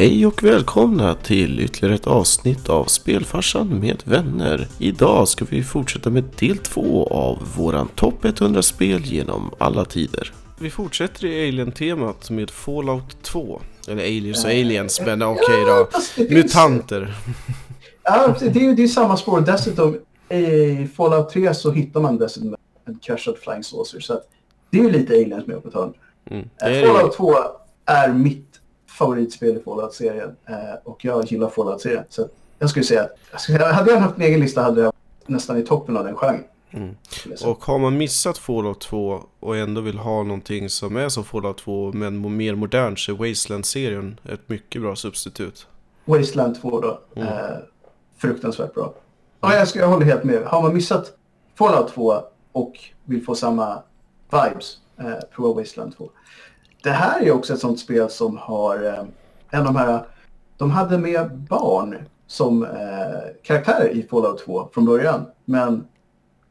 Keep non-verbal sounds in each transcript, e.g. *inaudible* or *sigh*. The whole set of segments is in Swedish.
Hej och välkomna till ytterligare ett avsnitt av Spelfarsan med vänner. Idag ska vi fortsätta med del två av våran topp 100 spel genom alla tider. Vi fortsätter i Alien-temat med Fallout 2. Eller Aliens och Aliens, men okej då. *laughs* det finns- Mutanter. *laughs* Ja, det är ju det är samma spår. Dessutom i Fallout 3 så hittar man dessutom en kraschad flying saucer. Så att det är ju lite aliens med på ett hörn. Mm. Eh, Fallout 2 är mitt favoritspel i Fallout-serien. Eh, och jag gillar Fallout-serien. Så jag skulle säga att skulle, hade jag haft en egen lista hade jag nästan i toppen av den genren. Mm. Och har man missat Fallout 2 och ändå vill ha någonting som är som Fallout 2 men mer modernt så är Wasteland-serien ett mycket bra substitut. Wasteland 2 då. Mm. Eh, fruktansvärt bra. Ja, jag, ska, jag håller helt med. Har man missat Fallout 2 och vill få samma vibes, eh, prova Wasteland 2. Det här är också ett sånt spel som har eh, en av de här, de hade med barn som eh, karaktärer i Fallout 2 från början. Men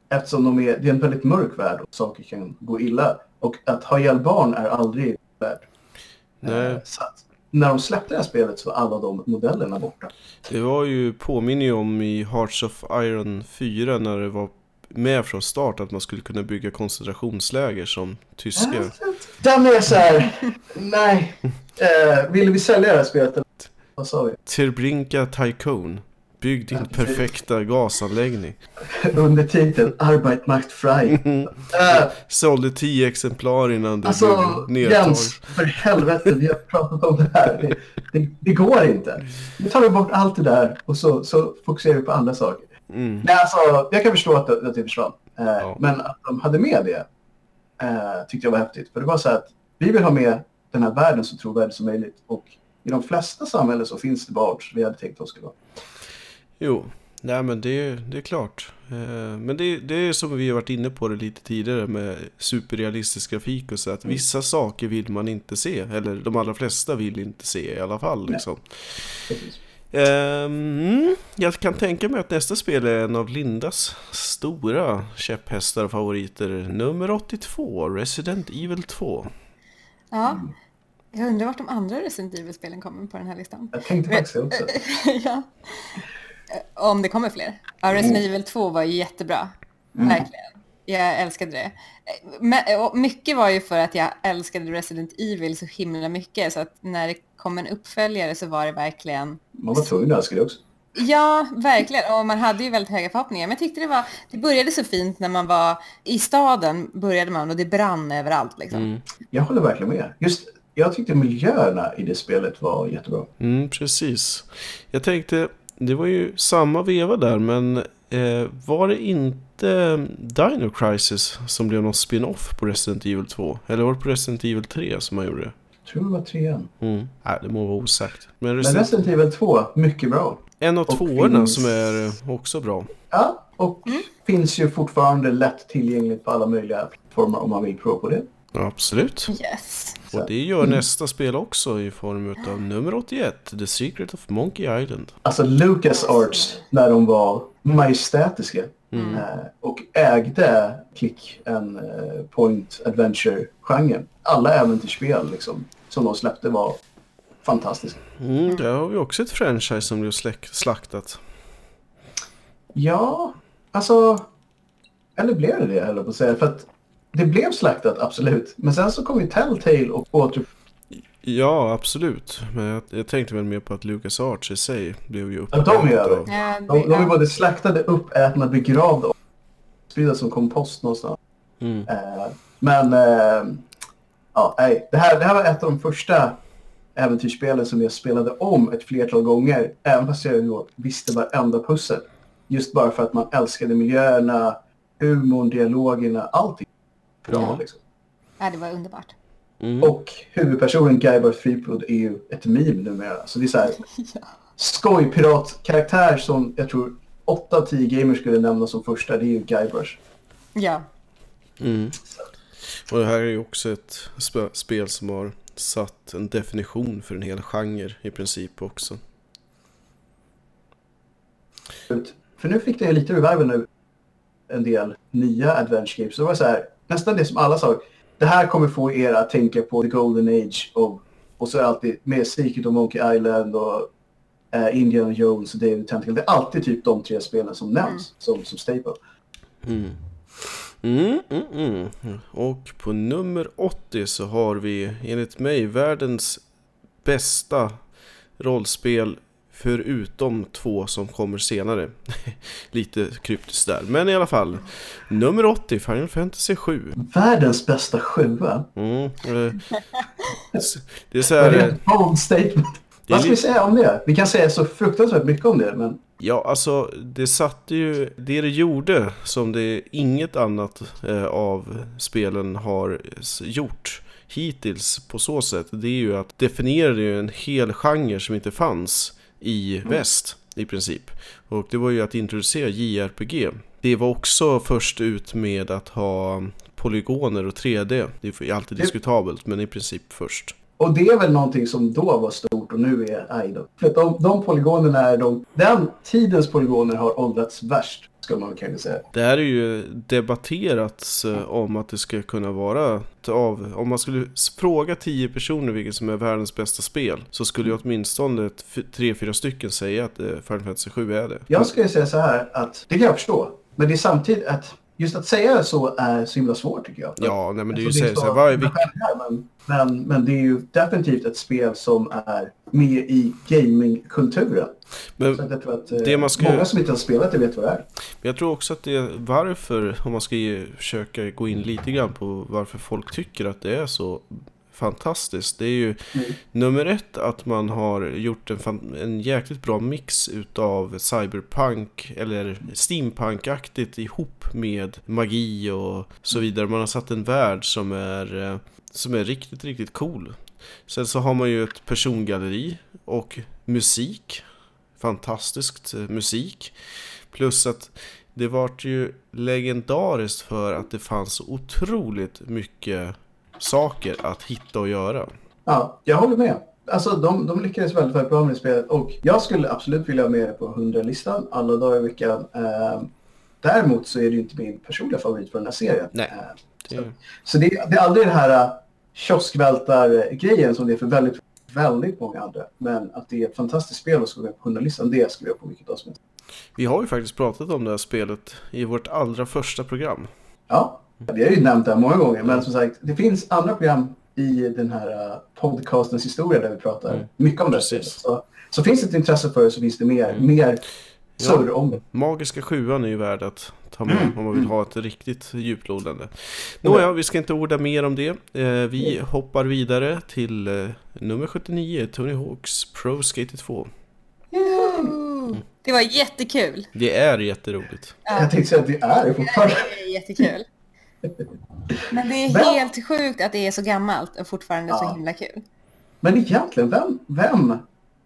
eftersom de är, det är en väldigt mörk värld och saker kan gå illa. Och att ha ihjäl barn är aldrig värt. Nej. Eh, så när de släppte det här spelet så var alla de modellerna borta. Det var ju, påminner ju om i Hearts of Iron 4 när det var med från start att man skulle kunna bygga koncentrationsläger som tyskar. Den är så här, nej. *laughs* Eh, ville vi sälja det här spelet? Vad sa vi? Terbrinka Tycoon. Bygg din perfekta gasanläggning. *laughs* Under titeln Arbeit macht frei. *laughs* Eh, Sålde 10 exemplar innan det alltså, blev nedtaget. Jens, för helvete, vi har pratat om det här. Det, det, det går inte. Nu tar vi bort allt det där och så, så fokuserar vi på andra saker. Mm. Nej, alltså, jag kan förstå att det, att det försvann. Eh, Ja. Men att de hade med det eh, tyckte jag var häftigt. För det var så att vi vill ha med den här världen så trovärdig som möjligt. Och i de flesta samhällen så finns det barn som vi hade tänkt de skulle vara. Jo, nej men det, det är klart. Eh, Men det, det är som vi har varit inne på det lite tidigare med superrealistisk grafik och så att vissa saker vill man inte se. Eller de allra flesta vill inte se i alla fall. Liksom. Precis. Mm, jag kan tänka mig att nästa spel är en av Lindas stora käpphästar och favoriter. Nummer 82, Resident Evil 2. Ja. Jag undrar vart de andra Resident Evil-spelen kommer på den här listan. Jag tänkte faktiskt också. *laughs* ja. Om det kommer fler. Ja, Resident Evil 2 var ju jättebra. Verkligen. Jag älskade det. Men, och mycket var ju för att jag älskade Resident Evil så himla mycket. Så att när det kom en uppföljare så var det verkligen... Man var tvungen att älska det också. Ja, verkligen. Och man hade ju väldigt höga förhoppningar. Men jag tyckte det var... Det började så fint när man var i staden. Började man och det brann överallt liksom. Mm. Jag håller verkligen med. Just, jag tyckte miljöerna i det spelet var jättebra. Mm, precis. Jag tänkte, det var ju samma veva där, men eh, var det inte Dino Crisis som blev någon spin-off på Resident Evil 2? Eller var det på Resident Evil 3 som man gjorde det? Jag tror det var trean. Mm. Nej, det må vara osagt. Men Men Resident... Resident Evil 2, mycket bra. en av och tvåorna finns- som är eh, också bra. Ja, och finns ju fortfarande lätt tillgängligt på alla möjliga plattformar om man vill prova på det. Ja, absolut. Yes. Och det gör nästa spel också i form av nummer 81, The Secret of Monkey Island. Alltså Lucas Arts när de var majestätiska Mm. eh, och ägde klick en eh, point adventure-genren. Alla äventyrsspel liksom, som de släppte var fantastiska. Mm, där har vi också ett franchise som blev släck- slaktat. Ja, alltså... Eller blev det det, höll jag på att säga. För att det blev slaktat, absolut. Men sen så kom ju Telltale och åter... Ja, absolut. Men jag, jag tänkte väl mer på att Lucas Arts i sig blev ju Ja, de uppätet över. av- De, de är både slaktade, uppätna, begravda och spridda som kompost någonstans. Mm. Eh, men eh, ja, nej, det, här, det här var ett av de första äventyrsspelen som jag spelade om ett flertal gånger. Även fast jag då visste varenda pussel. Just bara för att man älskade miljöerna, humorn, dialogerna, allting. Bra, Ja. liksom. ja, det var underbart. Mm. Och huvudpersonen Guybrush Threepwood är ju ett meme numera. Så det är så här *laughs* Ja. skojpiratkaraktär som jag tror 8 av 10 gamers skulle nämna som första. Det är ju Guybrush. Ja. Mm. Och det här är ju också ett sp- spel som har satt en definition för en hel genre i princip också. För nu fick det lite revival nu. En del nya adventure games. Så det var så här, nästan det som alla sa. Det här kommer få er att tänka på the golden age of Och så alltid med Secret of Monkey Island och eh, Indiana Jones och David Tentacle. Det är alltid typ de tre spelen som nämns som, som staple. Mm. Mm, mm, mm. Och på nummer 80 så har vi enligt mig världens bästa rollspel förutom två som kommer senare. *laughs* Lite kryptiskt där, men i alla fall. Nummer 80, Final Fantasy 7. Världens bästa sjua. Mm, eh, det är så Är det här, ett bold statement? Det är Vad ska vi säga om det? Vi kan säga så fruktansvärt mycket om det, men Ja, alltså det satte ju, det det gjorde som det inget annat eh, av spelen har gjort hittills på så sätt, det är ju att definiera en hel genre som inte fanns i väst i princip. Och det var ju att introducera JRPG. Det var också först ut med att ha polygoner och 3D. Det är alltid diskutabelt, men i princip först. Och det är väl någonting som då var stort och nu är aj då. För de, de polygonerna är de... Den tidens polygoner har åldrats värst, skulle man kanske säga. Det här är ju debatterats eh, om att det ska kunna vara av, om man skulle fråga 10 personer vilket som är världens bästa spel så skulle ju åtminstone tre, fyra stycken säga att eh, Final Fantasy 7 är det. Jag skulle säga så här att det kan jag förstå. Men det är samtidigt att just att säga så är så himla svårt tycker jag. Ja, nej men det är ju Alltså, så, så vik- självklart, men, men, men det är ju definitivt ett spel som är med i gamingkulturen. men Så jag tror att eh, det man ska- många som inte har spelat det vet vad det är. jag tror också att det är varför, om man ska ge, försöka gå in lite grann på varför folk tycker att det är så fantastiskt. Det är ju Mm. nummer ett att man har gjort en, en jäkligt bra mix utav cyberpunk eller steampunk-aktigt ihop med magi och så vidare. Man har satt en värld som är, eh, som är riktigt, riktigt cool. Sen så har man ju ett persongalleri och musik. Fantastiskt eh, musik. Plus att det vart ju legendariskt för att det fanns otroligt mycket saker att hitta och göra. Ja, jag håller med. Alltså de, de lyckades väldigt, väldigt bra med det spelet och jag skulle absolut vilja ha med det på 100-listan alla dagar i veckan. Eh, däremot så är det ju inte min personliga favorit för den här serien. Nej. Eh, Det, så det, det är aldrig den här uh, kioskvältar-grejen som det är för väldigt, väldigt många andra. Men att det är ett fantastiskt spel och ska med på 100-listan, det skulle jag på vilket dag som helst. vi har ju faktiskt pratat om det här spelet i vårt allra första program. Ja, vi har ju nämnt det här många gånger, men som sagt, det finns andra program i den här uh, podcastens historia där vi pratar Mm. mycket om det Precis. spelet. Så, så finns det ett intresse för det så finns det mer, Mm. mer Ja. surr om det. Magiska sjuan är ju värd att ta med Mm. om man vill ha ett riktigt djuplodande. Nåja, vi ska inte orda mer om det. Eh, vi hoppar vidare till eh, nummer 79, Tony Hawks Pro Skater 2. Det var jättekul. Det är jätteroligt. Jag tänkte säga att det är det fortfarande. Det är jättekul. Men det är Men- helt sjukt att det är så gammalt och fortfarande så Ja. himla kul. Men egentligen, vem, vem,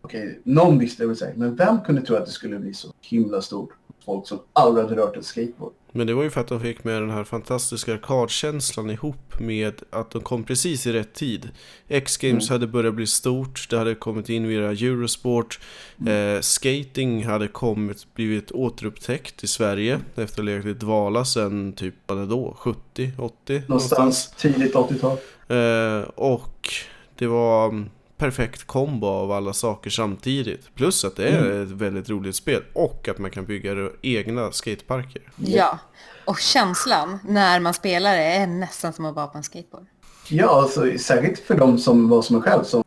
okej, någon visste det väl säkert, men vem kunde tro att det skulle bli så himla stort? Folk som aldrig hade rört ett skateboard. Men det var ju för att de fick med den här fantastiska arkadkänslan ihop med att de kom precis i rätt tid. X-Games hade börjat bli stort, det hade kommit in via Eurosport. Eh, skating hade kommit, blivit återupptäckt i Sverige efter att ha legat i dvala sedan typ, vad då? 70, 80? Någonstans tidigt 80-tal. Eh, och det var mm, perfekt kombo av alla saker samtidigt. Plus att det är ett väldigt roligt spel och att man kan bygga egna skateparker. Ja. Och känslan när man spelar det är nästan som att vara på en skateboard. Ja, alltså, särskilt för de som var som en själv som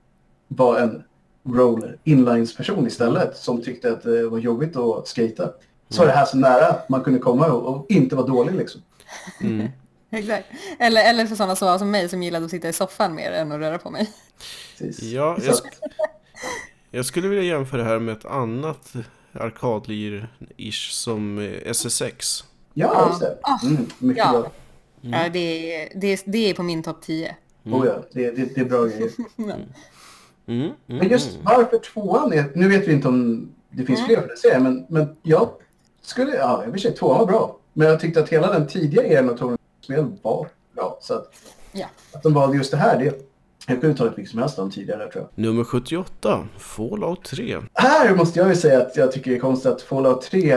var en roller inlines-person istället som tyckte att det var jobbigt att skata. Så var det här så nära man kunde komma och, och inte vara dålig liksom. Mm. Exakt. Eller, eller för sådana som, som mig som gillade att sitta i soffan mer än att röra på mig. Precis. Ja, jag, jag skulle vilja jämföra det här med ett annat arkadlir-ish som eh, SSX. ja just det. Ah, Mm, mycket ja. bra. Ja, det, är, det, är, det är på min topp 10. Oh, ja. det, det, det är bra grejer. *laughs* Mm, mm, Men just varför tvåan är... Nu vet vi inte om det finns fler för den serien, men, men jag skulle... Ja, jag vill säga tvåan var bra. Men jag tyckte att hela den tidiga eran av Spel var bra. Så att, Ja. att de valde just det här, det... Jag kunde tagit vilket som helst av dem tidigare, tror jag. Nummer 78, Fallout 3. Här måste jag ju säga att jag tycker det är konstigt att Fallout 3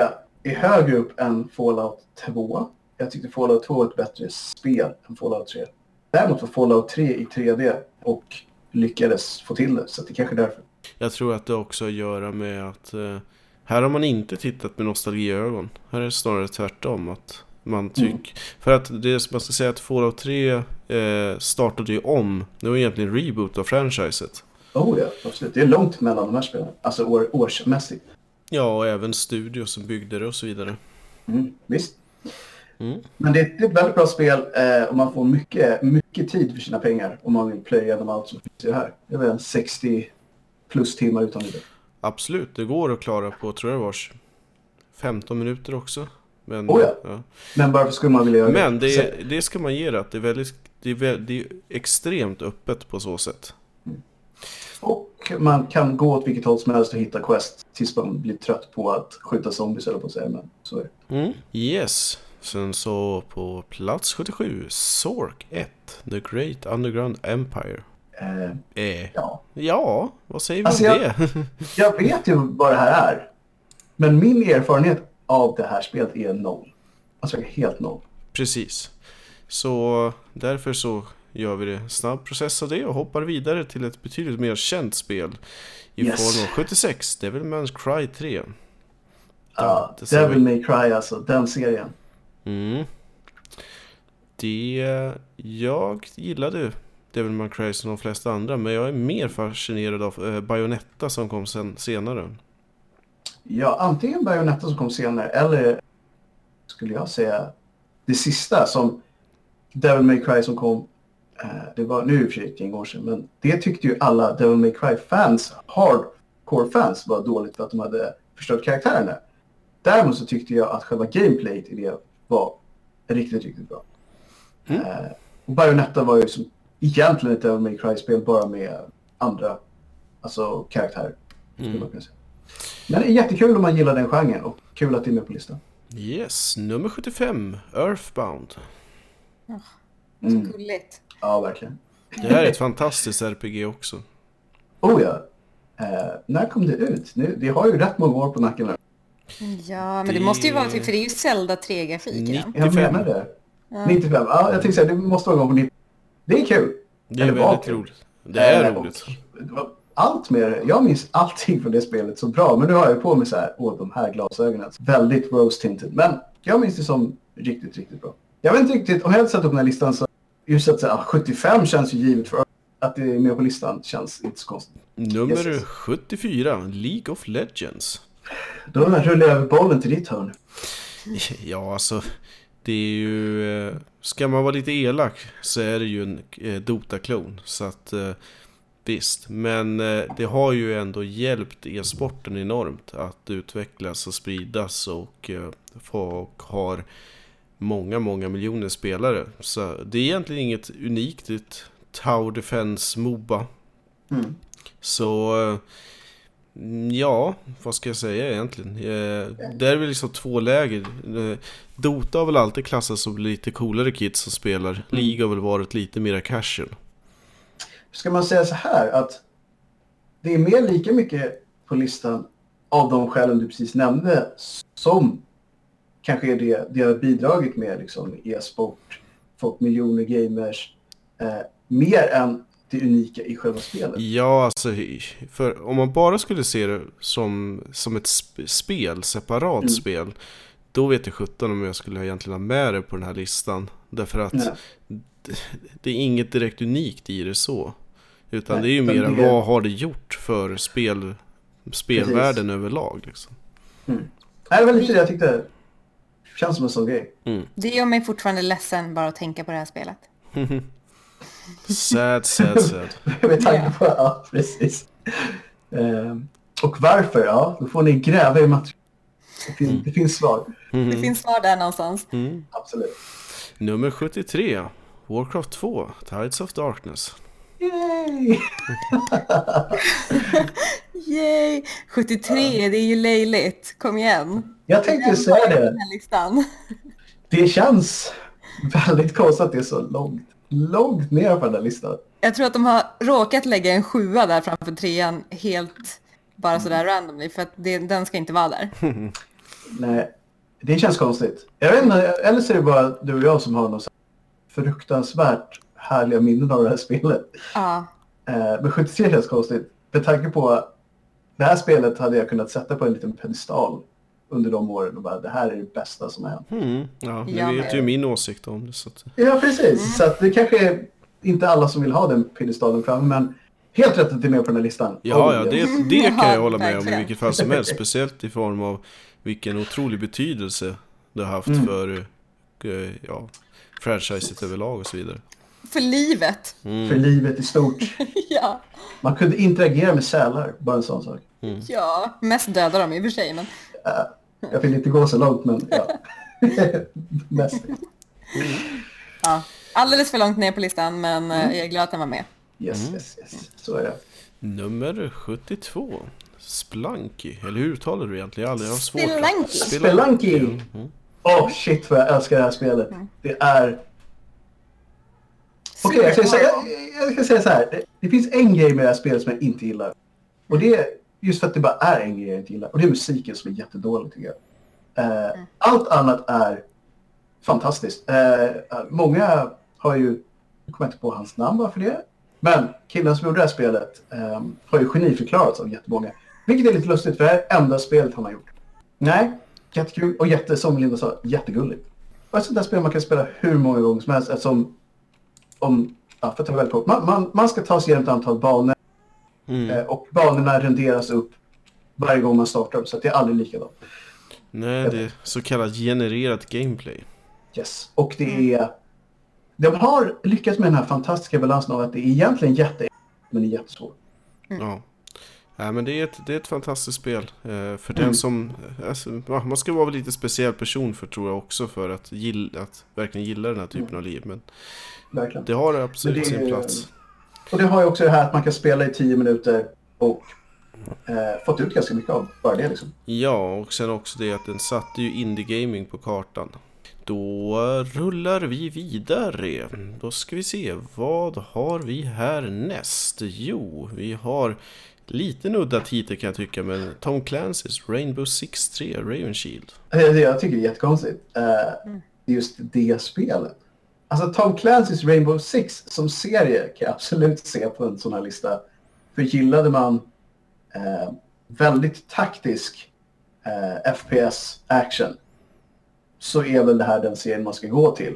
är högre upp än Fallout 2. Jag tyckte Fallout 2 var ett bättre spel än Fallout 3. Däremot var Fallout 3 i 3D och lyckades få till det. Så det kanske är därför. Jag tror att det också har att göra med att eh, här har man inte tittat med nostalgiögon. Här är det snarare tvärtom. Att man tycker... För att det man ska säga att Fallout 3 eh, startade ju om. Det var egentligen en reboot av franchiset. Oh ja, absolut. Det är långt mellan de här spelen. Alltså år, årsmässigt. Ja, och även studio som byggde det och så vidare. Mm, visst. Mm. Men det, det är ett väldigt bra spel eh, och man får mycket, mycket tid för sina pengar om man vill plöja igenom allt som finns i det här. Det är väl en 60 plus timmar utan vidare. Absolut, det går att klara på, tror jag det var 15 minuter också. Men, Oh ja. Men varför skulle man vilja göra Men det, det ska man ge det, att det är, väldigt, det, är väl, det är extremt öppet på så sätt. Och man kan gå åt vilket håll som helst och hitta quest tills man blir trött på att skjuta zombies eller på att säga. Men så är det. Mm. Yes. Sen så på plats 77, Sork 1, The Great Underground Empire. Eh, Eh, ja. ja, vad säger vi Alltså, om jag- det? *laughs* Jag vet ju vad det här är. Men min erfarenhet av det här spelet är noll. Alltså helt noll. Precis. Så därför så gör vi det snabb process av det och hoppar vidare till ett betydligt mer känt spel. I Yes. form av 76, Devilman's Cry 3. Ja, ser Devil vi. May Cry alltså, den serien. Mm. Det... Jag gillade Devil May Cry som de flesta andra, men jag är mer fascinerad av eh, Bayonetta som kom sen, senare. Ja, antingen Bayonetta som kom senare eller skulle jag säga det sista som Devil May Cry som kom. Eh, det var nu i och för sig gäng år sedan, men det tyckte ju alla Devil May Cry-fans, hardcore-fans, var dåligt för att de hade förstört karaktärerna. Däremot så tyckte jag att själva gameplayet i det var riktigt, riktigt bra. Mm. Eh, och Bayonetta var ju som egentligen ett Devil May Cry-spel bara med andra alltså, karaktärer. Mm. Men det är jättekul om man gillar den genren och kul att det är med på listan. Yes, nummer 75, Earthbound. Mm. Så gulligt. Ja, verkligen. Det här är ett fantastiskt RPG också. Oh ja. Eh, när kom det ut? Nu, det har ju rätt många år på nacken nu. Ja, men Det- det måste ju vara för det är ju Zelda 3-grafik i den. Jag 95. menar det. 95. Ja, jag tänkte säga det måste vara igång på 90. Det är kul. Det är Eller väldigt roligt. Det är Eh, roligt. och Allt det. Jag minns allting från det spelet så bra. Men nu har jag på mig så här, åh de här glasögonen. Väldigt rose tinted. Men jag minns det som riktigt, riktigt bra. Jag vet inte riktigt, om jag hade satt upp den här listan så just att här, 75 känns ju givet för att det är med på listan känns inte så konstigt. Nummer Yes. 74, League of Legends. Då rullar jag över bollen till ditt hörn. *laughs* Ja, alltså. Det är ju... eh, Ska man vara lite elak så är det ju en eh, Dota-klon. Så att... Visst, men eh, det har ju ändå hjälpt e-sporten enormt att utvecklas och spridas och eh, folk har många, många miljoner spelare. Så det är egentligen inget unikt, det är ett Tower Defense Moba. Mm. Så eh, mm, ja, vad ska jag säga egentligen? Där är väl liksom två läger. Dota har väl alltid klassats som lite coolare kids som spelar. League har väl varit lite mera casual. Ska man säga så här att det är mer lika mycket på listan av de skälen du precis nämnde som kanske är det det har bidragit med liksom e-sport, fått miljoner gamers, eh, mer än det unika i själva spelet. Ja, alltså för om man bara skulle se det som, som ett sp- spel, separat Mm. spel. Då vet jag sjutton om jag skulle egentligen ha med det på den här listan. Därför att Nej. Det, är inget direkt unikt i det så. Utan Nej, det är ju mer det- vad har det gjort för spel, spelvärlden överlag. Liksom. Nej, det var lite det jag tyckte känns som en sån grej. Det gör mig fortfarande ledsen bara att tänka på det här spelet. *laughs* Sad, sad, sad. *laughs* Med tanke på, ja precis. Eh, och varför? Ja, då får ni gräva i materialet. Det, fin- det finns svar, Mm. Det finns svar där någonstans. Mm. absolut. Nummer 73, Warcraft 2, Tides of Darkness. Yay! *laughs* Yay! 73, det är ju löjligt. Kom igen. Jag tänkte säga det. Den här listan. Det känns väldigt konstigt att det är så långt, långt ner på den där listan. Jag tror att de har råkat lägga en sjua där framför trean helt bara sådär randomly för att det, den ska inte vara där. *laughs* Nej, det känns konstigt. Jag vet inte, eller så är det bara du och jag som har här fruktansvärt härliga minnen av det här spelet. Ja, Eh, men 73 känns konstigt. Med tanke på det här spelet hade jag kunnat sätta på en liten pedestal under de åren och bara det här är det bästa som har hänt. Mm, ja, ni Ja, vet ju min åsikt om det. Så att, Ja, precis. Så att det kanske är inte alla som vill ha den pedestalen framme, men helt rätt att det är med på den här listan. ja, ja, Oh, det, det kan Ja, jag hålla med om i vilket fall som helst. Speciellt i form av vilken otrolig betydelse det har haft Mm. för eh, ja, franchiset överlag och så vidare. För livet. För livet i stort. *laughs* ja. Man kunde interagera med sälar, bara en sån sak. ja, mest dödar de i och för sig. Men... Jag vill inte gå så långt, men ja. *laughs* Mest. Ja. Alldeles för långt ner på listan, men eh, jag är glad att den var med. Yes, yes, yes. Så är det. Nummer 72. Spelunky. Eller hur uttalar du egentligen? Jag har aldrig haft svårt. Spelunky. Spelunky! Mm. Åh, oh, shit vad jag älskar det här spelet. Det är... Okej, jag, ska säga, jag ska säga så här. Det, det finns en grej med det här spelet som jag inte gillar. Och det är just för att det bara är en grej jag inte gillar. Och det är musiken som är jättedålig tycker jag. Eh, Allt annat är fantastiskt. Eh, många har ju, jag kommer inte på hans namn bara för det. Men killen som gjorde det här spelet eh, har ju geniförklarats av jättemånga. Vilket är lite lustigt för det här är enda spelet han har gjort. Nej, jättekul och jätte, som Linda sa, jättegulligt. Och ett sånt där spel man kan spela hur många gånger som helst eftersom om, ja, för att ta väldigt kort, man, man, man ska ta sig igenom ett antal banor Mm. eh, och banorna renderas upp varje gång man startar så det är aldrig likadant. Nej, det är så kallat genererat gameplay. Yes. Och det är... De har lyckats med den här fantastiska balansen av att det är egentligen jätte men det är jättesvårt. Ja. Ja, men det är ett, det är ett fantastiskt spel. Eh, för Mm. den som... Alltså, man ska vara väl lite speciell person för tror jag också för att, gilla, att verkligen gilla den här typen av liv. Men Verkligen. det har absolut det sin plats. Och det har ju också det här att man kan spela i tio minuter och eh, fått ut ganska mycket av bara det liksom. Ja, och sen också det att den satte ju indie gaming på kartan. Då rullar vi vidare. Då ska vi se, vad har vi härnäst? Jo, vi har lite udda titel kan jag tycka, men Tom Clancy's Rainbow Six 3 Raven Shield. Eh, jag tycker det är jättekonstigt. Eh, just det spelet. Alltså Tom Clancy's Rainbow Six som serie kan jag absolut se på en sån här lista. För gillade man eh, väldigt taktisk eh, FPS action så är väl det här den serien man ska gå till.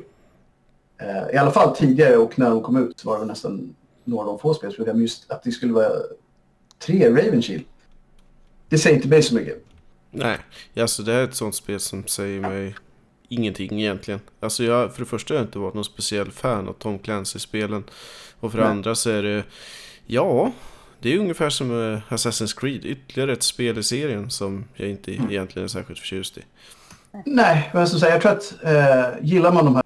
Eh, I alla fall tidigare och när de kom ut så var det nästan några av de få spel men just att det skulle vara tre Raven Shield. Det säger inte mig så mycket. Nej, alltså det här är ett sånt spel som säger mig ingenting egentligen. Alltså jag, för det första har jag inte varit någon speciell fan av Tom Clancy-spelen. Och för det andra så är det, ja, det är ungefär som eh, Assassin's Creed. Ytterligare ett spel i serien som jag inte egentligen är särskilt förtjust i. Nej, men som sagt, jag tror att eh, gillar man de här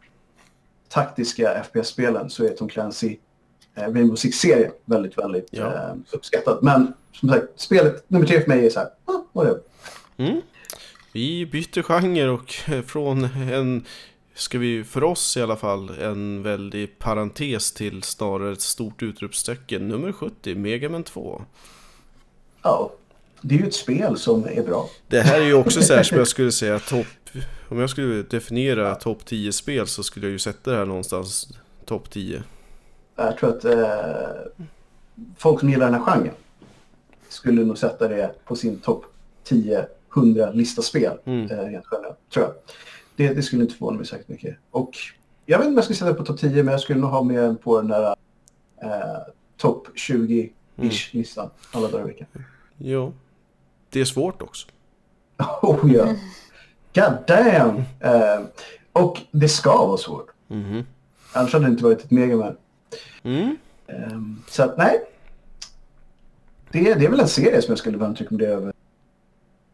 taktiska FPS-spelen så är Tom Clancy Rainbow Six-serien väldigt, väldigt Ja. eh, uppskattad. Men som sagt, spelet nummer tre för mig är så här, ah, whatever. Mm. Vi byter genre och eh, från en, ska vi för oss i alla fall, en väldig parentes till snarare ett stort utropstecken. Nummer 70, Mega Man 2. Ja, det är ju ett spel som är bra. Det här är ju också så här som jag *laughs* skulle säga topp... Om jag skulle definiera topp 10 spel så skulle jag ju sätta det här någonstans topp 10. Jag tror att eh, folk som gillar den här genren skulle nog sätta det på sin topp 10, 100 lista spel. Mm. Eh, rent generellt, tror jag. Det, det skulle inte förvåna mig särskilt mycket. Och jag vet inte om jag skulle sätta det på topp 10, men jag skulle nog ha med den på den där eh, topp 20-ish Mm. listan alla dagar i veckan. Jo. Det är svårt också. *laughs* Oh ja. God damn! Eh, och det ska vara svårt. Mhm. Annars hade det inte varit ett megaman. Mm. Um, så att nej. Det, det är väl en serie som jag skulle varmt rekommendera över.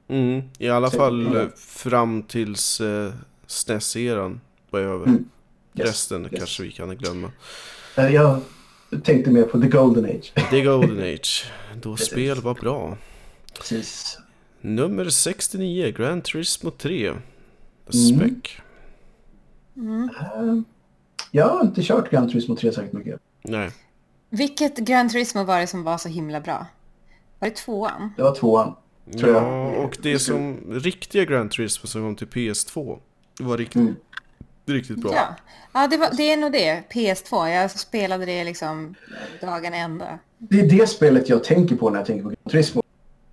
Mm. I alla Så- fall ja. eh, fram tills eh, SNES-eran var över. Mm. Yes, Resten yes. kanske vi kan glömma. Eh, Jag tänkte mer på The Golden Age. *laughs* The Golden Age. Då spel var bra. Precis. Nummer 69, Grand Turismo 3. Mm. Spec. Jag har inte kört Gran Turismo 3 särskilt mycket. Nej. Vilket Gran Turismo var det som var så himla bra? Var det tvåan? Det var tvåan. Tror jag. Ja, och det som riktiga Grand Turismo som kom till PS2 var riktigt, Mm. Riktigt bra. Ja, ja det, var, det är nog det. PS2. Jag spelade det liksom dagen ända. Det är det spelet jag tänker på när jag tänker på Gran Turismo.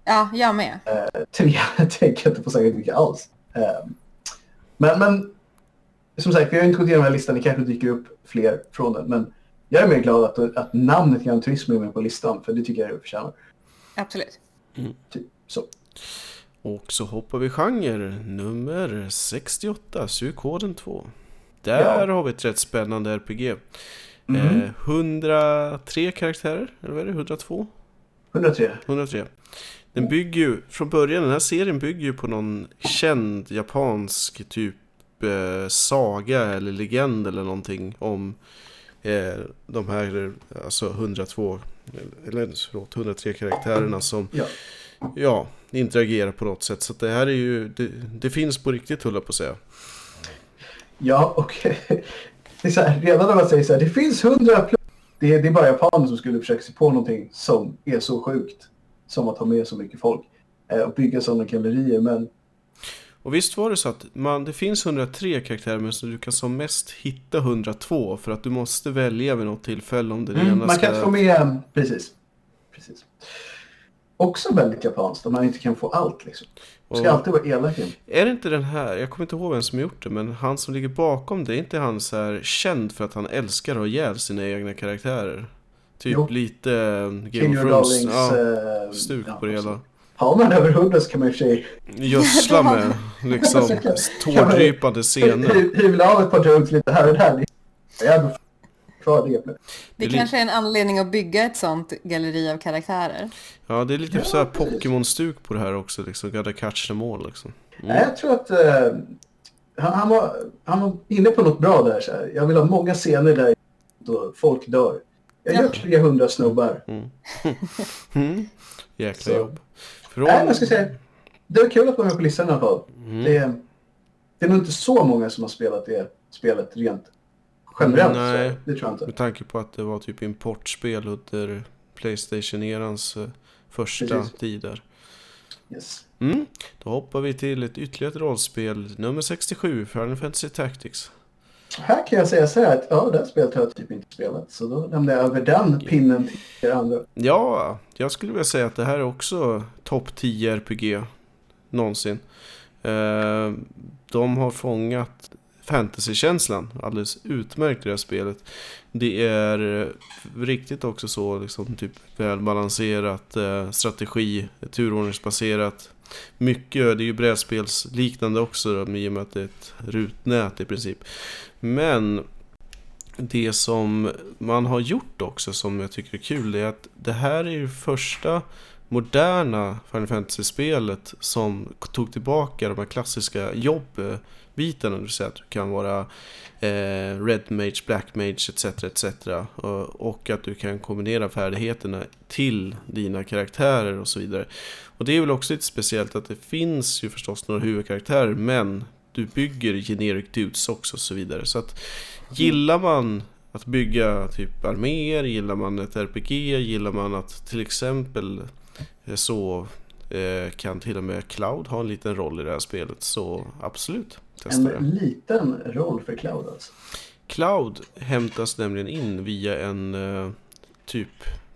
Ja, jag med. Eh, tre *laughs* tänker jag inte på särskilt mycket alls. Eh, men, men som sagt, vi har inte gått igenom den här listan. Det kanske dyker upp fler från den. Men jag är mer glad att, att namnet Gran Turismo är med på listan. För det tycker jag det förtjänar. Absolut. Typ, så. Och så hoppar vi genre nummer 68, Suikoden 2. Där Ja. har vi ett rätt spännande RPG. Mhm. Eh, 103 karaktärer, eller vad är det? 102? 103. 103. Den bygger ju, från början, den här serien bygger ju på någon känd japansk typ eh, saga eller legend eller någonting om eh, de här, alltså 102, eller förlåt, 103 karaktärerna som Ja. ja, interagerar på något sätt. Så det här är ju, det, det finns på riktigt höll jag på att säga. Ja, och *laughs* det är så här, redan när man säger så här, det finns 100 plus. Det är, det är bara japaner som skulle försöka sig på någonting som är så sjukt som att ha med så mycket folk eh, och bygga sådana gallerier. Men Och visst var det så att man, det finns 103 karaktärer men så du kan som mest hitta 102 för att du måste välja vid något tillfälle om ena Mm, man ska... kan få med, precis. precis. Också väldigt japanskt, om man inte kan få allt liksom. Man ska Och- alltid vara elak. Är det inte den här, jag kommer inte ihåg vem som gjort det, men han som ligger bakom det, är inte han så här känd för att han älskar att ha ihjäl sina egna karaktärer? Typ Jo. lite eh, Game of your Thrones, ja, eh, stuk ja, på det hela. Har man över 100 så kan man i och för sig Gödsla med *laughs* liksom *laughs* tårdrypande scener. hy- hyvla av ett par drugs lite här och där. Jag kvar det. kanske är en anledning att bygga ett sånt galleri av karaktärer. Ja, det är lite Ja, så här. Pokémon-stuk på det här också, liksom. Gotta catch them all liksom. Nej, jag tror att eh, han, han, var, han var inne på något bra där. Så här. Jag vill ha många scener där då folk dör. Jag gör Ja. 300 snubbar. *laughs* Mm. Jäkla Så. jobb. Från... Nej, jag ska säga, det var kul att vara med på listan i alla fall. Mm. Det, är- det är nog inte så många som har spelat det spelet rent generellt. Nej. Det tror jag inte. Med tanke på att det var typ importspel under Playstation-erans eh, första Precis. tid där. Yes. Mm. Då hoppar vi till ett ytterligare ett rollspel, nummer 67, Final Fantasy Tactics. Här kan jag säga så här att ja, det här spelet har jag typ inte spelat. Så då lämnar jag över den pinnen till er andra. Ja, jag skulle vilja säga att det här är också topp 10 RPG någonsin. Eh, de har fångat fantasykänslan alldeles utmärkt i det här spelet. Det är riktigt också så liksom typ välbalanserat eh, strategi, turordningsbaserat. Mycket, det är ju brädspelsliknande också då, i och med att det är ett rutnät i princip. Men det som man har gjort också som jag tycker är kul det är att det här är ju första moderna Final Fantasy-spelet som tog tillbaka de här klassiska jobbbitarna. Det vill säga att du kan vara eh, Red Mage, Black Mage etc. etc. Och, att du kan kombinera färdigheterna till dina karaktärer och så vidare. Och det är väl också lite speciellt att det finns ju förstås några huvudkaraktärer men du bygger generic dudes också och så vidare. Så att gillar man att bygga typ arméer, gillar man ett RPG, gillar man att till exempel så eh, kan till och med Cloud ha en liten roll i det här spelet. Så absolut, testa det. En liten roll för Cloud alltså. Cloud hämtas nämligen in via en eh, typ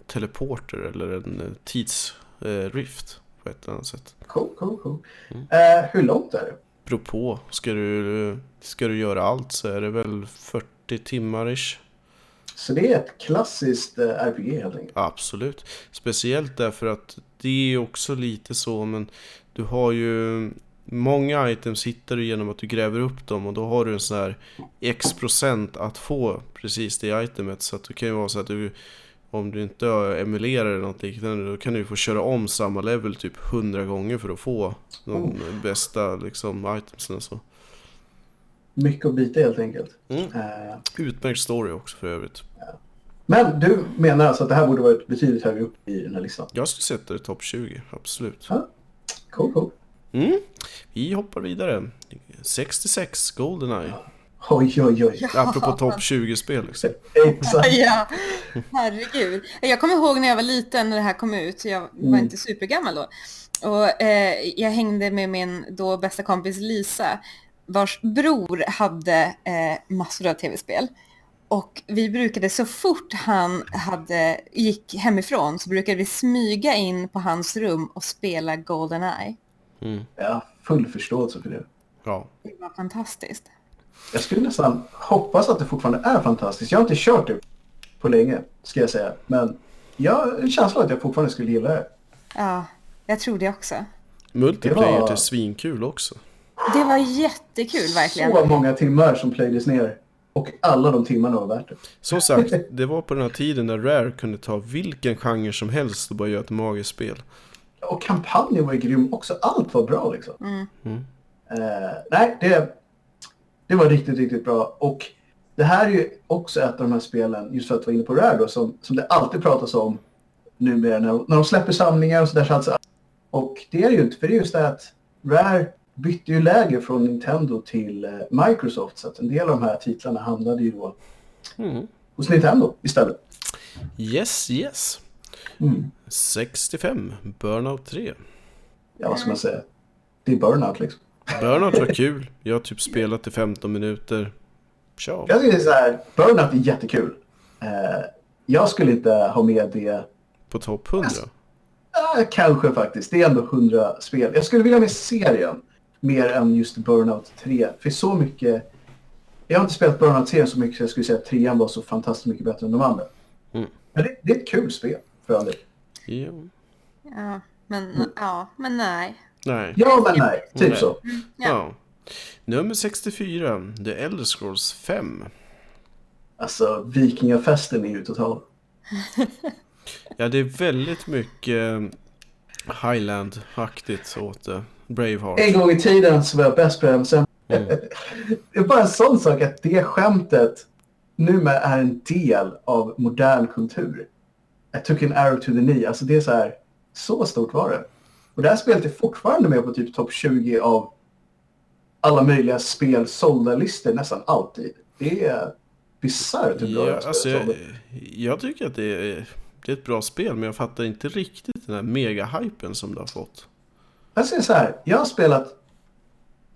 teleporter eller en eh, tidsrift på ett eller annat sätt. Cool, cool, cool. Mm. Eh, hur långt är det? Beror på. Ska du, ska du göra allt så är det väl 40 timmar ish. Så det är ett klassiskt eh, RPG helt enkelt. Absolut. Speciellt därför att det är också lite så, men du har ju många items hittar du genom att du gräver upp dem och då har du en sån här x procent att få precis det itemet. Så att det kan ju vara så att du, om du inte emulerar eller något liknande, då kan du få köra om samma level typ 100 gånger för att få de bästa liksom itemsen och så. Mycket att bita helt enkelt. Mm. Eh, Utmärkt story också för övrigt. men du menar alltså att det här borde varit betydligt högre upp i den här listan? Jag skulle sätta det i topp 20, absolut. Cool, cool. Mm. Vi hoppar vidare. 66 Goldeneye. Oj, oj, oj. Apropå topp 20-spel liksom. *laughs* Exakt. Ja, herregud. Jag kommer ihåg när jag var liten när det här kom ut. Jag var Mm. inte supergammal då. Och eh, jag hängde med min då bästa kompis Lisa. Vars bror hade eh, massor av tv-spel. Och vi brukade så fort han hade, gick hemifrån så brukade vi smyga in på hans rum och spela Goldeneye. Mm. Har full förståelse för det. Ja. Det var fantastiskt. Jag skulle nästan hoppas att det fortfarande är fantastiskt. Jag har inte kört det på länge, ska jag säga. Men jag har en känsla av att jag fortfarande skulle gilla det. Ja, jag tror det också. Multiplayer Det var- är svinkul också. Det var jättekul verkligen. Så många timmar som plöjdes ner. Och alla de timmarna var värt det. Som sagt, *laughs* det var på den här tiden när Rare kunde ta vilken genre som helst och bara göra ett magiskt spel. Och kampanjen var ju grym också. Allt var bra liksom. Mm. Eh, nej, det, det var riktigt, riktigt bra. Och det här är ju också ett av de här spelen, just för att vara inne på Rare då, som, som det alltid pratas om numera när, när de släpper samlingar och sådär. Så alltså, och det är ju inte, för det är just det att Rare bytte ju läger från Nintendo till eh, Microsoft. Så att en del av de här titlarna hamnade ju då Mm. hos Nintendo istället. Yes, yes. Mm. 65, Burnout 3. Ja, vad ska man säga? Det är burnout liksom. Burnout var *laughs* kul. Jag har typ spelat i 15 minuter. Tja. Jag tycker så här, burnout är jättekul. Eh, jag skulle inte ha med det På topp 100. Ja, kanske faktiskt. Det är ändå 100 spel. Jag skulle vilja ha med serien mer än just Burnout 3. För så mycket... Jag har inte spelat Burnout-serien så mycket så jag skulle säga att trean var så fantastiskt mycket bättre än de andra. Mm. Men det, det är ett kul spel för all del. Ja. Ja, men, ja, men nej. Nej. Ja, men nej. Typ Nej. så. Ja. Nummer 64, The Elder Scrolls 5. Alltså, vikingafesten är ju total. Ja, det är väldigt mycket Highland-aktigt åt det. Braveheart. En gång i tiden så var jag bäst på det, men sen... Mm. *laughs* det är bara en sån sak att det skämtet numera är en del av modern kultur. I took an arrow to the knee. Alltså det är så här, så stort var det. Och det här spelet är fortfarande med på typ topp 20 av alla möjliga spel sålda listor nästan alltid. Det är bisarrt hur bra det Ja, här alltså, jag, jag tycker att det är, det är ett bra spel, men jag fattar inte riktigt den här mega-hypen som det har fått. Jag säger så här, jag har spelat,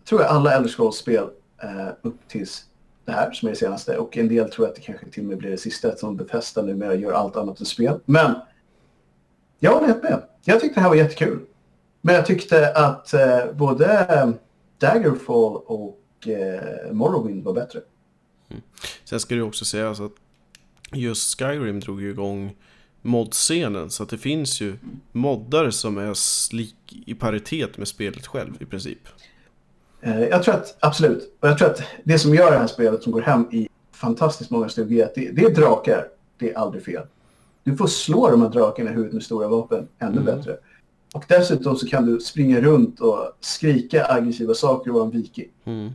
tror jag, alla Elder Scrolls-spel eh, upp tills det här som är det senaste. Och en del tror jag att det kanske till och med blir det sista eftersom Bethesda numera gör allt annat än spel. Men jag håller helt med. Jag tyckte det här var jättekul. Men jag tyckte att eh, både Daggerfall och eh, Morrowind var bättre. Mm. Sen ska det också också sägas att just Skyrim drog ju igång modscenen. Så att det finns ju moddare som är slik i paritet med spelet själv i princip. Eh, jag tror att, absolut. Och jag tror att det som gör det här spelet som går hem i fantastiskt många stugor är att det, det är drakar. Det är aldrig fel. Du får slå de här drakarna i huvudet med stora vapen ännu bättre. Och dessutom så kan du springa runt och skrika aggressiva saker och vara en viking. Mm.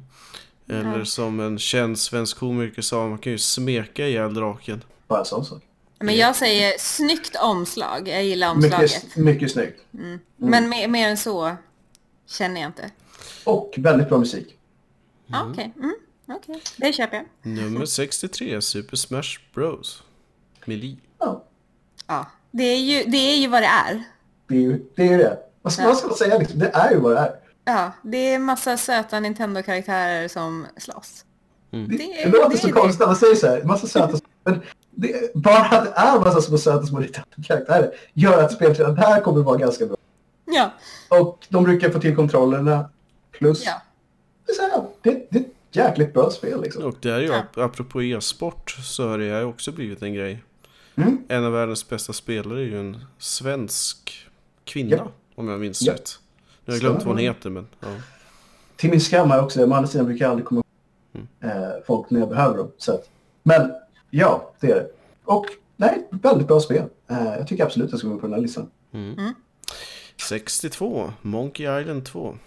Eller som en känd svensk komiker sa, man kan ju smeka ihjäl draken. Bara en sån sak. Men jag säger snyggt omslag. Jag gillar omslaget. Mycket, mycket snyggt. Men mer, mer än så känner jag inte. Och väldigt bra musik. Ja, Okej, mm, okej. det köper jag. Nummer 63, Super Smash Bros. Melee. Ja, Ja, det är ju, det, är ju vad det är. det är ju det. Är det. Vad, ska, vad ska man säga liksom? Det är ju vad det är. Ja, det är massa söta Nintendo-karaktärer som slåss. Mm. Det, Det låter det så konstigt när man säger så här. Massa söta *laughs* men det, Bara att det är massa små söta små karaktärer gör att spelet redan här kommer att vara ganska bra. Ja, Och de brukar få till kontrollerna. Plus, ja. det, är här, det, det är ett jäkligt bra spel liksom. Och det är ju, Ja. ap- apropå e-sport, så har det ju också blivit en grej. Mm. En av världens bästa spelare är ju en svensk kvinna, Ja. om jag minns Ja. rätt. Nu har jag glömt vad hon heter, men ja. Till min skam är också, å andra sidan brukar jag aldrig komma Mm. ihåg eh, folk när jag behöver dem. Så att, men ja, det är det. Och nej, väldigt bra spel. Eh, jag tycker absolut att jag ska gå på den här listan. 62, Monkey Island 2.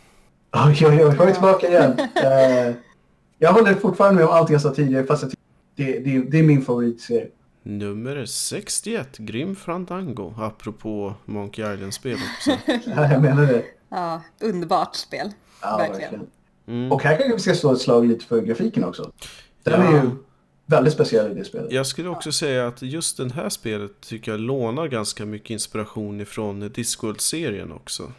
Oj, oj, oj, jag är tillbaka igen. *laughs* Eh, jag håller fortfarande med om allt jag sa tidigare, fast jag det, det, det är min favoritserie. Nummer 61, Grim Fandango. Apropå Monkey Island-spel också. *laughs* Ja, jag menar det. ja underbart spel. Ja, Verkligen. verkligen. Mm. Och här kanske vi ska slå ett slag lite för grafiken också. Den Ja. är ju väldigt speciell i det spelet. Jag skulle också säga att just den här spelet tycker jag lånar ganska mycket inspiration ifrån Discworld-serien också.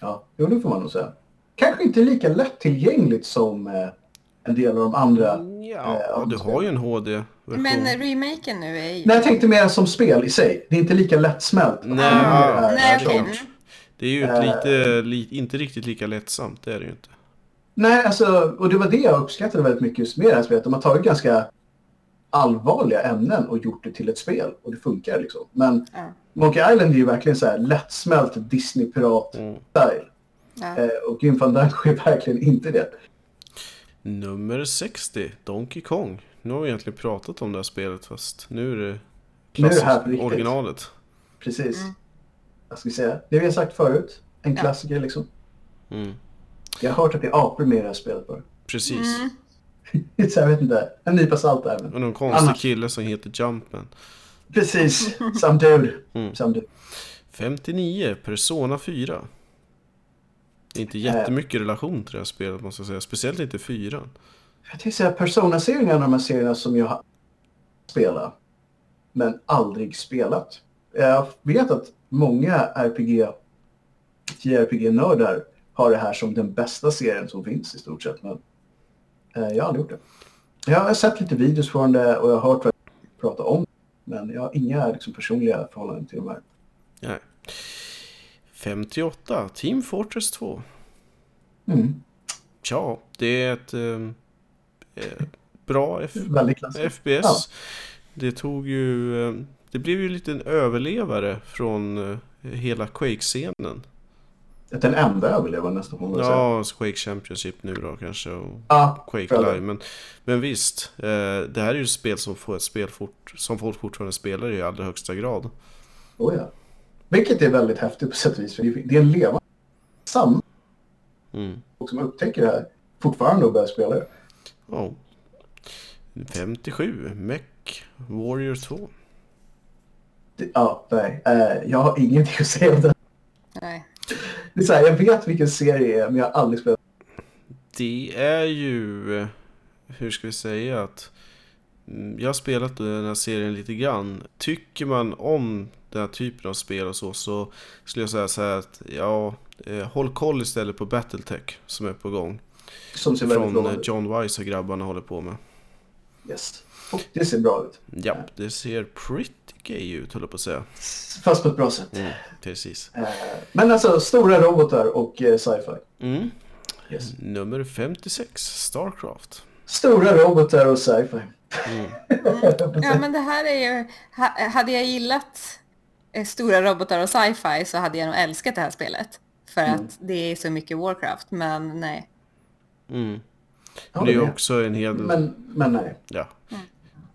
Ja, jo, det får man nog säga. kanske inte lika lättillgängligt som eh, en del av de andra. Ja, Eh, du har ju en HD-version. Men remaken nu är ju... Nej, jag tänkte mer som spel i sig. Det är inte lika lättsmält. Nej, Det är- Nej, det är okej. klart. Det är ju ett Eh. lite, li, inte riktigt lika lättsamt, det är det ju inte. Nej, alltså, och det var det jag uppskattade väldigt mycket just med det här spelet. De har tagit ganska allvarliga ämnen och gjort det till ett spel. Och det funkar liksom. Men Ja. Monkey Island är ju verkligen så här lättsmält Disney-pirat-style. Mm. Ja. Eh, och Grim Fandango är verkligen inte det. Nummer 60, Donkey Kong. Nu har vi egentligen pratat om det här spelet fast nu är det Nu är det här originalet. Precis. Mm. Vad ska säga? Det vi har sagt förut. En klassiker liksom. Mm. Jag har hört att det är apor med i det här spelet bara. Precis. Mm. *laughs* Så jag vet inte. En nypa salt där. Men. Och någon konstig Annars- kille som heter Jumpman. Precis. Some dude. Mm. Some dude. 59, Persona 4. Det är inte Eh. jättemycket relation till det här spelet måste jag säga. Speciellt inte 4. Jag tänkte säga Persona-serien är en av de här serierna som jag har spelat. Men aldrig spelat. Jag vet att många RPG, JRPG-nördar har det här som den bästa serien som finns i stort sett. Men jag har aldrig gjort det. Jag har sett lite videos från det och jag har hört vad jag pratar om. Men jag har inga liksom, personliga förhållanden till de här. Nej. 58, Team Fortress 2. Mm. Ja, det är ett ehm, eh, bra F-. FPS. Ja. Det tog ju... eh, Det blev ju en liten överlevare från eh, hela Quake-scenen. Den enda överlevaren nästan får man väl säga. Ja, Quake Championship nu då kanske. Och Ja, Quake. Live. Men, men visst, eh, det här är ju ett spel som får ett spel fort, som folk fortfarande spelar i allra högsta grad. Oh, ja. Vilket är väldigt häftigt på sätt och vis. För det är- det är en levande samma Mm. folk som upptäcker det här fortfarande och börjar spela det. Ja. 57, Mech Warrior 2. det ja, nej. Eh, jag har ingenting att säga om det. Nej. Det är så här, jag vet vilken serie det är, men jag har aldrig spelat. Det är ju, hur ska vi säga att mm, jag har spelat den här serien lite grann. Tycker man om den här typen av spel och så, så skulle jag säga så här att ja, eh, håll koll istället på Battletech som är på gång. Som ser Från bra ut. John Wise och grabbarna håller på med. Yes. Och det ser bra ut. Ja, det ser pretty gay ut höll jag på att säga. Fast på ett bra sätt. Mm, precis. Eh, men alltså, stora robotar och eh, sci-fi. Mm. Yes. Nummer 56, Starcraft. Stora robotar och sci-fi. Mm. Ja, men det här är ju... Ha, hade jag gillat eh, stora robotar och sci-fi så hade jag nog älskat det här spelet. För Mm. att det är så mycket Warcraft, men nej. Mm. Det är ju det är. också en hel... Men, men nej. Ja.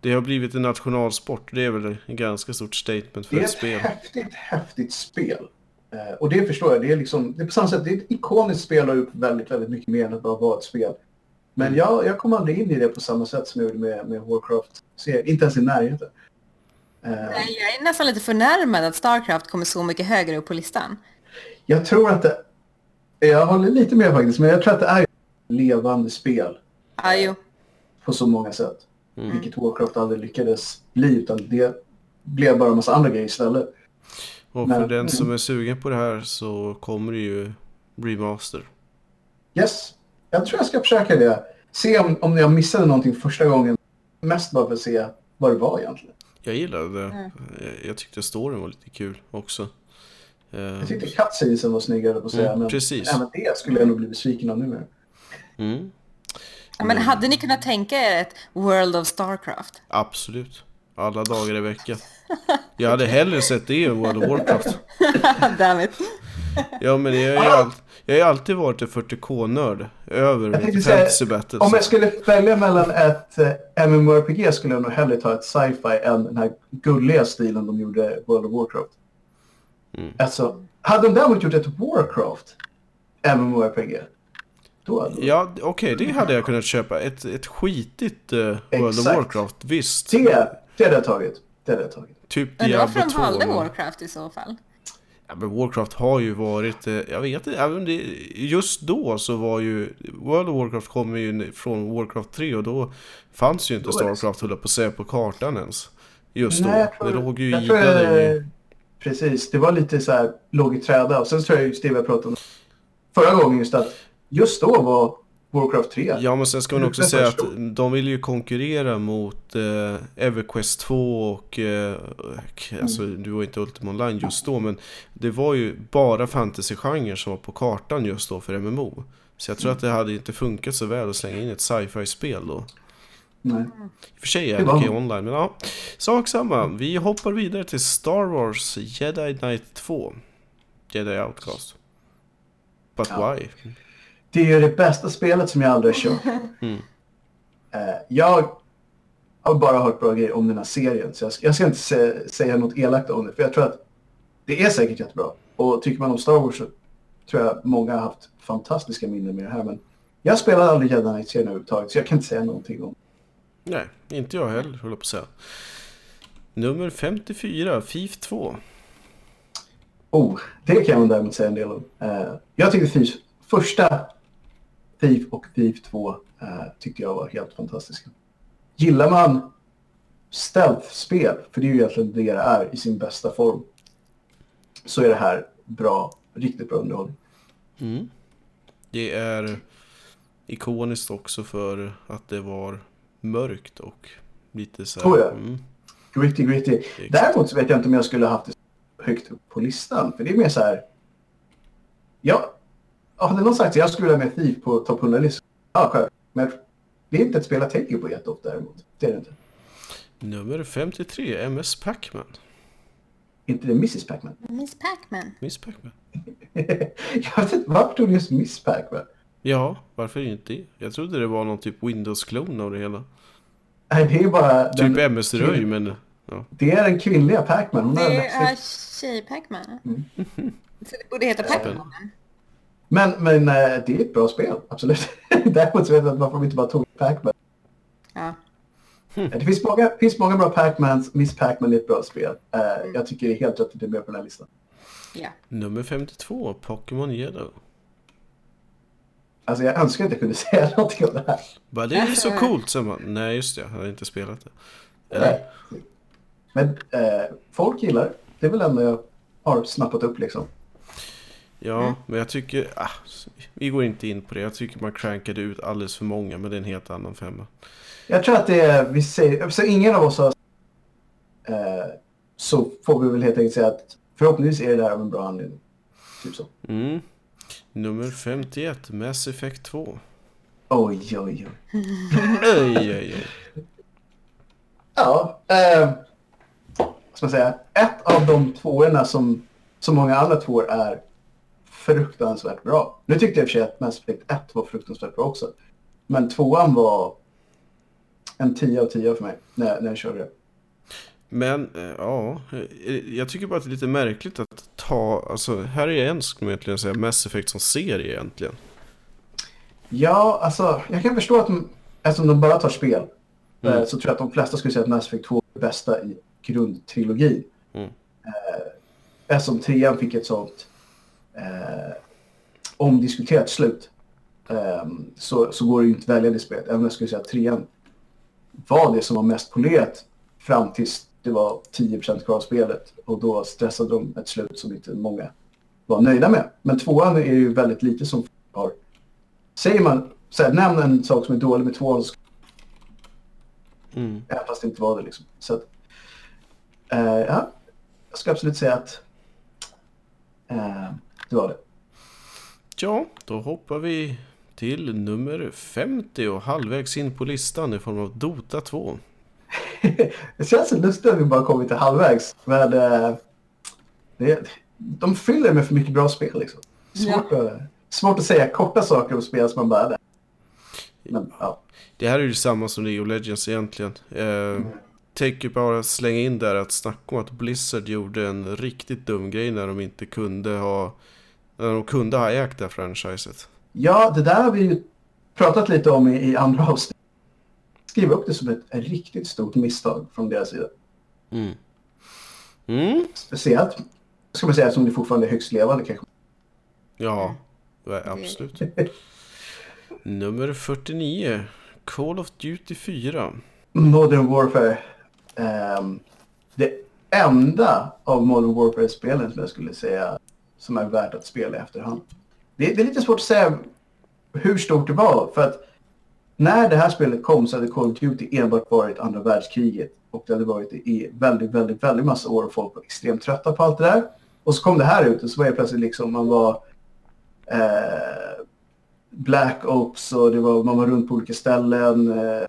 Det har blivit en nationalsport. Det är väl en ganska stort statement för Det är ett ett spel. häftigt, häftigt spel. Eh, och det förstår jag. Det är, liksom, det är på samma sätt, det är ett ikoniskt spel och har gjort väldigt, väldigt mycket mer än att bara vara ett spel. Men Mm. jag, jag kom aldrig in i det på samma sätt som jag gjorde med, med Warcraft. Så inte ens i närheten. Eh, Nej, Jag är nästan lite förnärmad att Starcraft kommer så mycket högre upp på listan. jag tror att det... Jag håller lite med faktiskt, men jag tror att det är ett levande spel Ja, jo. på så många sätt. Mm. Vilket Warcraft aldrig lyckades bli, utan det blev bara en massa andra grejer istället. Och för Men- den som är sugen på det här så kommer det ju remaster. Yes, jag tror jag ska försöka det. Se om, om jag missade någonting första gången. Mest bara för att se vad det var egentligen. Jag gillade det. Mm. Jag- Jag tyckte storyn var lite kul också. Eh, Jag tyckte cutscenesen var snyggare på att säga. Mm, men precis. även det skulle jag nog bli besviken av numera. Mm, Men hade ni kunnat tänka er ett World of Starcraft? absolut. Alla dagar i veckan. Jag hade hellre sett det än World of Warcraft. *laughs* Damn it. Ja men jag har ju, all, jag har ju alltid varit en 40k-nörd. Över fantasy battles. Om jag skulle välja mellan ett eh, MMORPG skulle jag nog hellre ta ett sci-fi än den här gulliga stilen de gjorde World of Warcraft. Mm. Alltså, hade de däremot gjort ett Warcraft MMORPG, då hade Ja, okej, det hade jag kunnat köpa. Ett, ett skitigt uh, World of. Warcraft, visst. det, det hade jag tagit. Det hade jag tagit. Typ Men det var för Diablo de 2. valde men- Warcraft i så fall. Ja, men Warcraft har ju varit, eh, jag vet inte, just då så var ju, World of Warcraft kommer ju från Warcraft 3 och då fanns ju inte Då Starcraft höll på att säga på kartan ens. Just då. Nej, jag tror- det låg ju jag tror, iglade i... eh, Precis, det var lite så här, låg i träda. Och sen tror jag just det vi har pratat om förra gången just att just då var Warcraft 3. Ja, men sen ska man också säga att de vill ju konkurrera mot eh, Everquest 2 och... Eh, alltså, du var inte Ultima Online just då, men det var ju bara fantasy-genren som var på kartan just då för MMO. Så jag tror att det hade inte funkat så väl att slänga in ett sci-fi-spel då. Nej. I och för sig är Det okej online, men ja. Sak samma. Vi hoppar vidare till Star Wars Jedi Knight 2. Jedi Outcast. But Ja. why? Det är ju det bästa spelet som jag aldrig har kört. *laughs* Mm. Eh, jag har bara hört bra grejer om den här serien. Så jag ska, jag ska inte sä, säga något elakt om det. För jag tror att det är säkert jättebra. Och tycker man om Star Wars så tror jag många har haft fantastiska minnen med det här. Men jag spelade aldrig Jedi Knight-serien överhuvudtaget. Så jag kan inte säga någonting om Nej, inte jag heller, håller på att säga. Nummer 54, FIF 2. Oh, det kan man däremot säga en del om. Eh, jag tyckte Thief, första Thief och Thief 2 eh, tyckte jag var helt fantastiska. Gillar man stealth-spel, för det är ju egentligen det det är i sin bästa form, så är det här bra, riktigt bra underhållning. Mm. Det är ikoniskt också för att det var mörkt och lite så här... Oh ja. mm, Gritty, gritty. Däremot så vet jag inte om jag skulle ha haft det högt upp på listan, för det är mer så här... Ja, hade någon sagt att jag skulle ha med Thief på topp 100-listan, ja, själv. Men det är inte ett spel jag tänker på jätteofta däremot. Det är det inte. Nummer 53, MS Pacman. Inte det Mrs Pacman? Miss Pac-Man. Miss Pacman? *laughs* jag vet inte, varför tog du just Miss Pacman? Ja, varför inte det? Jag trodde det var någon typ Windows-klon av det hela. Nej, det är bara... Den, Typ MS-röj, men... Ja. det är den kvinnliga Pacman. Hon Det är upp. tjej-Pac-Man. Mm. Så det borde heta Pac-Man. Men, men eh, det är ett bra spel, absolut. *laughs* Däremot så vet jag att varför de inte bara tog Pacman. Ja. Det finns många, finns många bra Pacmans. Miss Pacman är ett bra spel. Eh, Jag tycker det är helt rätt att det är med på den här listan. ja. Nummer 52, Pokémon Yellow. Alltså jag önskar att jag kunde *laughs* säga någonting om det här. Bara, det är så coolt, så man, Nej, just det, jag hade inte spelat det. Eller? Nej. Men eh, folk gillar det. Det är väl ändå jag har snappat upp liksom. Ja, men jag tycker... Ah, vi går inte in på det. Jag tycker man crankade ut alldeles för många, men det är en helt annan femma. Jag tror att det är, vi säger, så ingen av oss har, eh, så får vi väl helt enkelt säga att förhoppningsvis är det där av en bra anledning. Typ så. Mm. Nummer 51, Mass Effect 2. Oj, oj, oj. *laughs* Oj, oj, oj. Ja, eh, vad ska man säga? Ett av de tvåorna som, som många andra tvåor är fruktansvärt bra. Nu tyckte jag i och för sig att Mass Effect 1 var fruktansvärt bra också. Men tvåan var en 10 av 10 för mig när, när jag körde det. Men, eh, ja. eh, Jag tycker bara att det är lite märkligt att ta... Alltså, här är en, skulle man egentligen säga, Mass Effect som serie egentligen. Ja, alltså jag kan förstå att de, eftersom de bara tar spel Mm. eh, så tror jag att de flesta skulle säga att Mass Effect 2 är det bästa i grundtrilogin. Mm. Eh, eftersom trean fick ett sånt eh, omdiskuterat slut eh, så, så går det ju inte att välja det spelet. Även om jag skulle säga att trean var det som var mest polerat fram tills det var 10% kvar av spelet och då stressade de ett slut som inte många var nöjda med. Men tvåan är ju väldigt lite som har Säger man, så här, nämn en sak som är dålig med tvåan, så- Mm. även fast det inte var det liksom. Så att, eh, ja, jag ska absolut säga att eh, det var det. Ja, då hoppar vi till nummer 50 och halvvägs in på listan i form av Dota 2. *laughs* det känns så lustigt att vi bara kommit till halvvägs, men eh, det, de fyller med för mycket bra spel liksom. Svårt, att, svårt att säga korta saker om spel som man bara. Men ja, Det här är ju samma som League of Legends egentligen. Eh, Tänker bara slänga in där att snacka om att Blizzard gjorde en riktigt dum grej när de inte kunde ha när de kunde ha ägt det här franchiset. ja det där har vi ju pratat lite om i, i andra avsnitt. Skriv upp det som ett, ett riktigt stort misstag från deras sida. Mm. Mm. Speciellt, ska man säga, som det fortfarande är högst levande kanske. Ja, absolut. *laughs* Nummer 49. Call of Duty 4. Modern Warfare. Um, det enda av Modern Warfare-spelen som jag skulle säga som är värt att spela i efterhand. Det, det är lite svårt att säga hur stort det var. För att när det här spelet kom så hade Call of Duty enbart varit andra världskriget. Och det hade varit det i väldigt, väldigt, väldigt massa år och folk var extremt trötta på allt det där. Och så kom det här ut och så var det plötsligt liksom man var eh, Black Ops och det var, man var runt på olika ställen. Eh,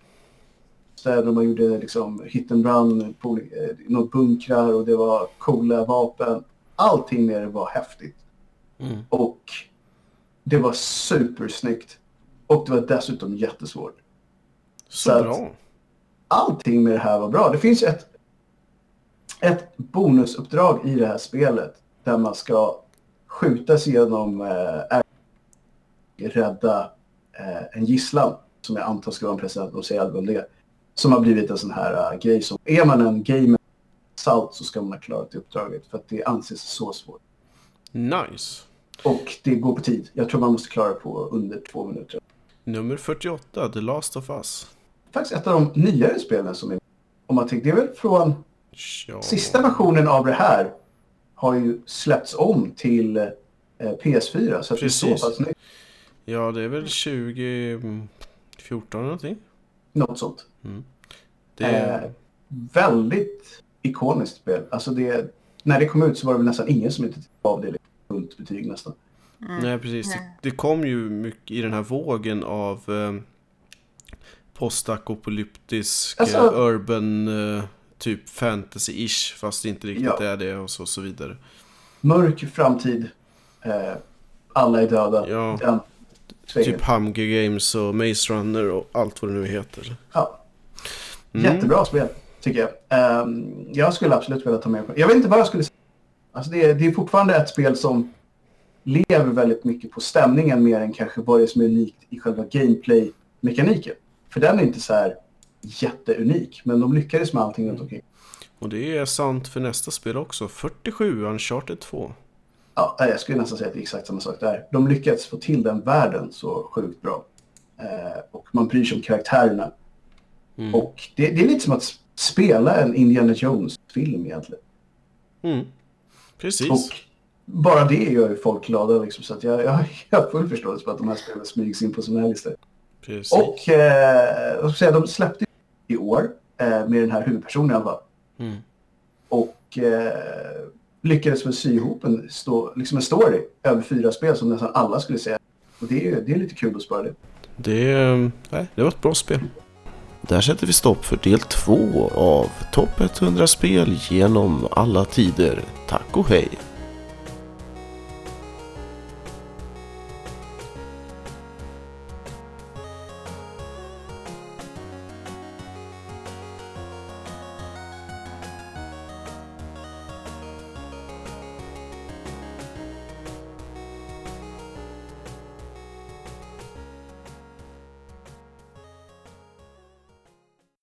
städer och man gjorde liksom hit and run på eh, några bunkrar och det var coola vapen. Allting med det var häftigt. Mm. Och det var supersnyggt. Och det var dessutom jättesvårt. Så, Så bra. Allting med det här var bra. Det finns ett, ett bonusuppdrag i det här spelet där man ska skjuta sig genom eh, rädda eh, en gisslan som jag antar ska vara en president, de säger aldrig om det. Som har blivit en sån här uh, grej som, är man en gamer salt så ska man ha klarat det uppdraget för att det anses så svårt. Nice. Och det går på tid. Jag tror man måste klara det på under två minuter. Nummer 48, The Last of Us. Faktiskt ett av de nyare spelen som är om man tänker, det är väl från Ja. sista versionen av det här har ju släppts om till eh, PS4 så att det är så Precis. pass nytt. Ja, det är väl 2014 eller någonting. Något sånt. Det Eh, väldigt ikoniskt spel. Alltså det, när det kom ut så var det väl nästan ingen som inte av det fullt betyg nästan. Nej, precis. Det, Nej. det kom ju mycket i den här vågen av eh, postapokalyptisk Alltså- eh, urban eh, typ fantasy-ish fast det inte riktigt Ja. är det och så, så vidare. Mörk framtid. Eh, alla är döda. Ja. Den. Typ Hunger Games och Maze Runner och allt vad det nu heter. Ja, Mm. jättebra spel tycker jag. Ehm, jag skulle absolut vilja ta med Jag vet inte vad jag skulle säga. Alltså det, är, det är fortfarande ett spel som lever väldigt mycket på stämningen mer än kanske vad det är som är unikt i själva gameplay-mekaniken. För den är inte så här jätteunik, men de lyckades med allting runt omkring. Och det är sant för nästa spel också. 47, Uncharted 2. Ja, nej, jag skulle nästan säga att det är exakt samma sak där. De lyckats få till den världen så sjukt bra. Eh, och man bryr sig om karaktärerna. Mm. Och det, det är lite som att spela en Indiana Jones-film egentligen. Mm. Precis. Och bara det gör ju folk glada liksom, så att jag, jag, jag har full förståelse för att de här spelen smygs in på sådana här listor. Precis. Och eh, jag ska säga, de släppte i år eh, med den här huvudpersonen i alla fall. Mm. Och eh, lyckades väl sy ihop en, stå, liksom en story över fyra spel som nästan alla skulle säga. Och det är, det är lite kul att spara det. Det, eh, nej, det var ett bra spel. Där sätter vi stopp för del två av Topp 100 spel genom alla tider. Tack och hej!